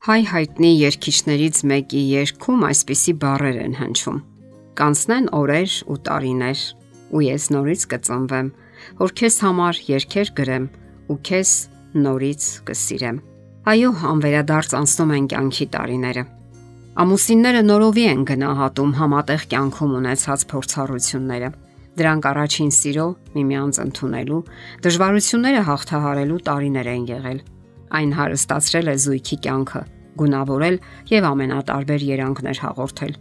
Հայ հայտնի երգիչներից մեկի երգում այսպիսի բառեր են հնչում. Կանցնեն օրեր ու տարիներ, ու ես նորից կծնվեմ, որ քեզ համար երգեր գրեմ ու քեզ նորից կսիրեմ։ Այո, անվերադարձ անցնում են կյանքի տարիները։ Ամուսինները նորովի են գնահատում համատեղ կյանքում ունեցած փորձառությունները։ Դրանք առաջին սիրո, միմյանց ընդունելու, դժվարությունները հաղթահարելու տարիներ են եղել Այն հարստացրել է զույգի կյանքը, գունավորել եւ ամենատարբեր երանգներ հաղորդել։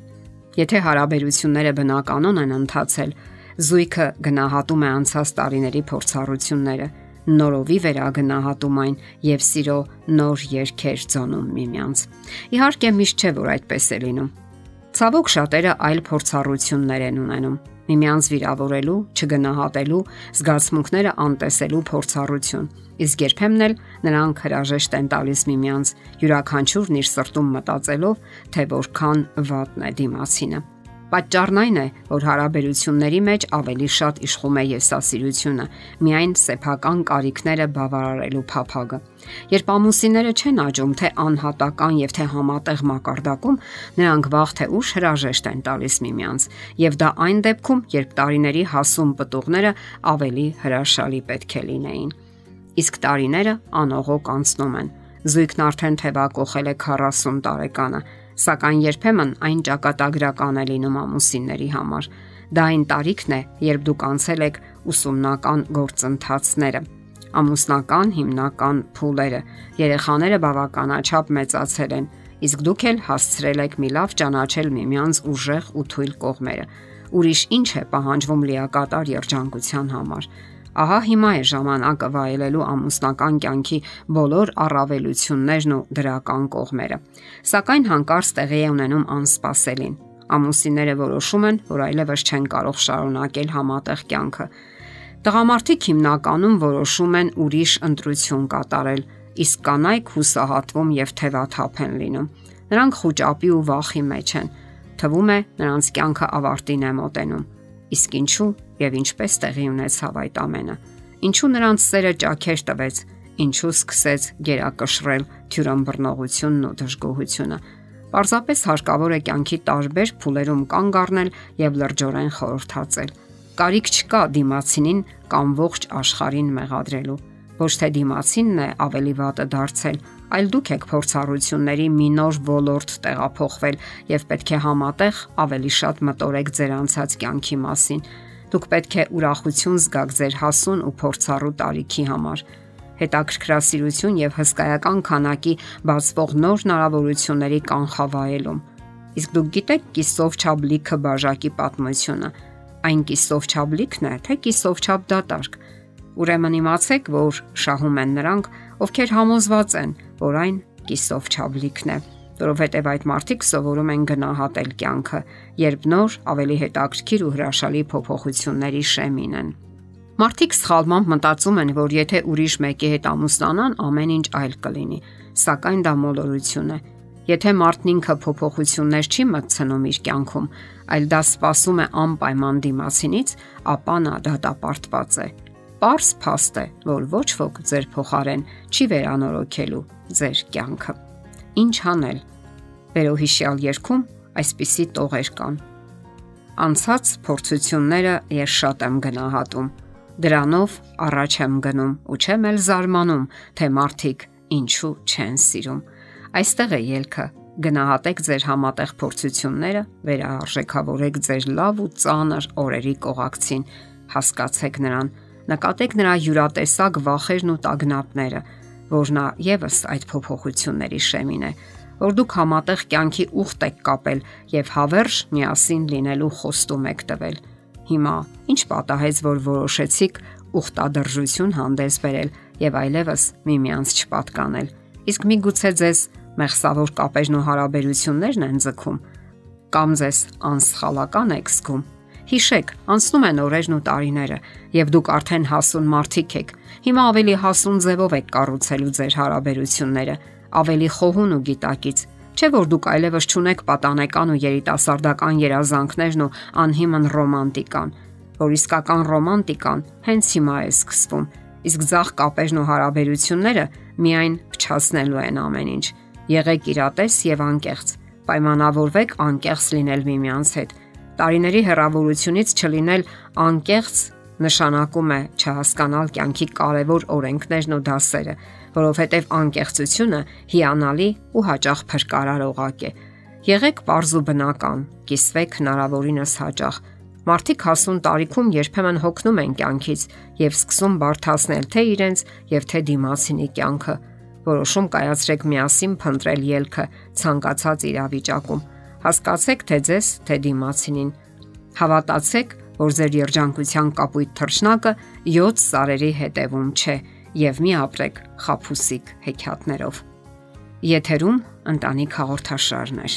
Եթե հարաբերությունները բնականon են ընթացել, զույգը գնահատում է անցած տարիների փորձառությունները, նորովի վերագնահատում այն եւ սիրո նոր երկեր ծոնում միմյանց։ Իհարկե միշտ չէ որ այդպես է լինում։ Ցավոք շատերը այլ փորձառություններ են ունենում. միմյանց վիրավորելու, չգնահատելու, զգացմունքները անտեսելու փորձառություն։ Իսկ երբեմն էլ նրանք հրաժեշտ են տալիս միմյանց, յուրաքանչյուրն իր սրտում մտածելով, թե որքան վատն է դիմացինը։ Պատճառն այն է, որ հարաբերությունների մեջ ավելի շատ իշխում է եսասիրությունը, միայն սեփական կարիքները բավարարելու փափագը։ Երբ ամուսինները չեն աճում թե անհատական եւ թե համատեղ մակարդակում, նրանք վաղ թե ուշ հրաժեշտ են տալիս միմյանց, եւ դա այն դեպքում, երբ տարիների հասուն պտուղները ավելի հրաշալի պետք է լինեին։ Իսկ տարիները անողոք անցնում են։ Զույգն արդեն թևակողել է 40 տարեկանը սակայն երբեմն այն ճակատագրական է լինում ամուսինների համար։ Դա այն տարիքն է, երբ դուք անցել եք ուսումնական գործընթացները, ամուսնական հիմնական փուլերը, երեխաները բավականաչափ մեծացել են, իսկ դուք էլ հասցրել եք մի լավ ճանաչել միմյանց ուժեղ ու թույլ կողմերը։ Ուրիշ ինչ է պահանջվում լիակատար երջանկության համար։ Ահա հիմա է ժամանակը վայելելու ամուսնական կյանքի բոլոր առավելություններն ու դրական կողմերը։ Սակայն հանկարծ տեղի է ունենում անսպասելին։ Ամուսինները որոշում են, որ այլևս չեն կարող շարունակել համատեղ կյանքը։ Տղամարդիկ հիմնականում որոշում են ուրիշ ընտրություն կատարել, իսկ կանայք հուսահատվում եւ թևաթափ են լինում։ Նրանք խոճապի ու վախի մեջ են։ Թվում է նրանց կյանքը ավարտին է մոտենում Իսկ ինչու եւ ինչպես տեղի ունեցավ այդ ամենը։ Ինչու նրանց սերը ճաքեր տվեց, ինչու սկսեց գերակշռել թյուրամբռնողությունն ու դժգոհությունը։ Պարզապես հարկավոր է կյանքի տարբեր փուլերում կանգ առնել եւ լրջորեն խորհրդածել։ Կարիք չկա դիմացինին կամ ողջ աշխարհին մեղադրելու։ Ոչ թե դիմացինն է ավելի վատը դարձել, այլ դուք եք փորձառությունների մի նոր ոլորտ տեղափոխվել եւ պետք է համատեղ ավելի շատ մտորեք ձեր անցած կյանքի մասին։ Դուք պետք է ուրախություն զգաք ձեր հասուն ու փորձառու տարիքի համար հետաքրքրասիրություն եւ հսկայական քանակի բացվող նոր հնարավորությունների կանխավայելում։ Իսկ դուք գիտեք կիսով չափ լիքը բաժակի պատմությունը։ Այն կիսով չափ լիքն է, թե կիսով չափ դատարկ։ Ուրեմն իմացեք, որ շահում են նրանք, ովքեր համոզված են, որ այն կիսով ճաբլիկն է որովհետև այդ մարդիկ սովորում են գնահատել կյանքը, երբ նոր, ավելի հետաքրքիր ու հրաշալի փոփոխությունների շեմին են։ Մարդիկ սխալմամբ մտածում են, որ եթե ուրիշ մեկի հետ ամուսնանան, ամեն ինչ այլ կլինի, սակայն դա մոլորություն է։ Եթե մարդն ինքը փոփոխություններ չի մտցնում իր կյանքում, այլ դա սпасում է անպայման դիմասինից, ապա նա դատապարտված է։ դա Պարս փաստ է, որ ոչ ոք ձեր փոխարեն չի վերանորոգելու ձեր կյանքը։ Ինչ անել։ Վերոհիշյալ երկում այսպիսի տողեր կան։ Անցած փորձությունները ես շատ եմ գնահատում։ Դրանով առաջ եմ գնում ու չեմ էլ զարմանում, թե մարդիկ ինչու չեն սիրում։ Այստեղ է ելքը. Գնահատեք ձեր համատեղ փորձությունները, վերարժեքավորեք ձեր լավ ու ծանր օրերի կողակցին, հասկացեք նրան, նկատեք նրա յուրատեսակ վախերն ու տագնապները, որ նա եւս այդ փոփոխությունների շեմին է, որ դուք համատեղ կյանքի ուխտ եք կապել եւ հավերժ միասին լինելու խոստում եք տվել։ Հիմա ինչ պատահեց, որ որոշեցիք ուխտադրժություն հանդես բերել եւ այլևս միմյանց չպատկանել։ Իսկ միգուցե ձեզ մեղսավոր կապերն ու հարաբերություններն են ձգում կամ ձեզ անսխալական եք զգում Հիշեք, անցնում են օրերն ու տարիները, եւ դուք արդեն հասուն մարդիկ եք։ Հիմա ավելի հասուն ձևով եք կառուցելու ձեր հարաբերությունները, ավելի խոհուն ու գիտակից։ Չէ որ դուք այլևս ճունեք պատանեկան ու երիտասարդական երազանքներն ու անհիմն ռոմանտիկան, որ իսկական ռոմանտիկան հենց հիմա է սկսվում, իսկ ցախ կապերն ու հարաբերությունները միայն փչացնելու են ամեն ինչ։ Եղեք իրատես եւ անկեղծ։ Պայմանավորվեք անկեղծ լինել միմյանց հետ։ Տարիների հեռավորությունից չլինել անկեղծ նշանակում է չհասկանալ կյանքի կարևոր օրենքներն ու դասերը, որովհետև անկեղծությունը հիանալի ու հաճախ փրկարար օղակ է։ Եղեք པարզ ու բնական, կիսվեք հնարավորինս հաճախ Մարդիկ հասուն տարիքում երբեմն հոգնում են կյանքից եւ սկսում բարթացնել թե իրենց եւ թե դիմացինի կյանքը։ Որոշում կայացրեք միասին փնտրել ելքը ցանկացած իրավիճակում։ Հասկացեք թե ձեզ, թե դիմացինին։ Հավատացեք, որ ձեր երջանկության կապույտ թռչնակը 7 սարերի հետևում չէ եւ մի ապրեք խափուսիկ հեքիաթներով։ Եթերում ընտանիք հաղորդաշարն է։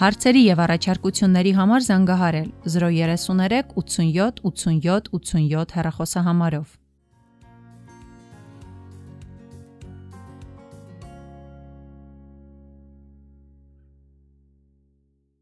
Հարցերի եւ առաջարկությունների համար զանգահարել 033 87 87 87 հեռախոսահամարով։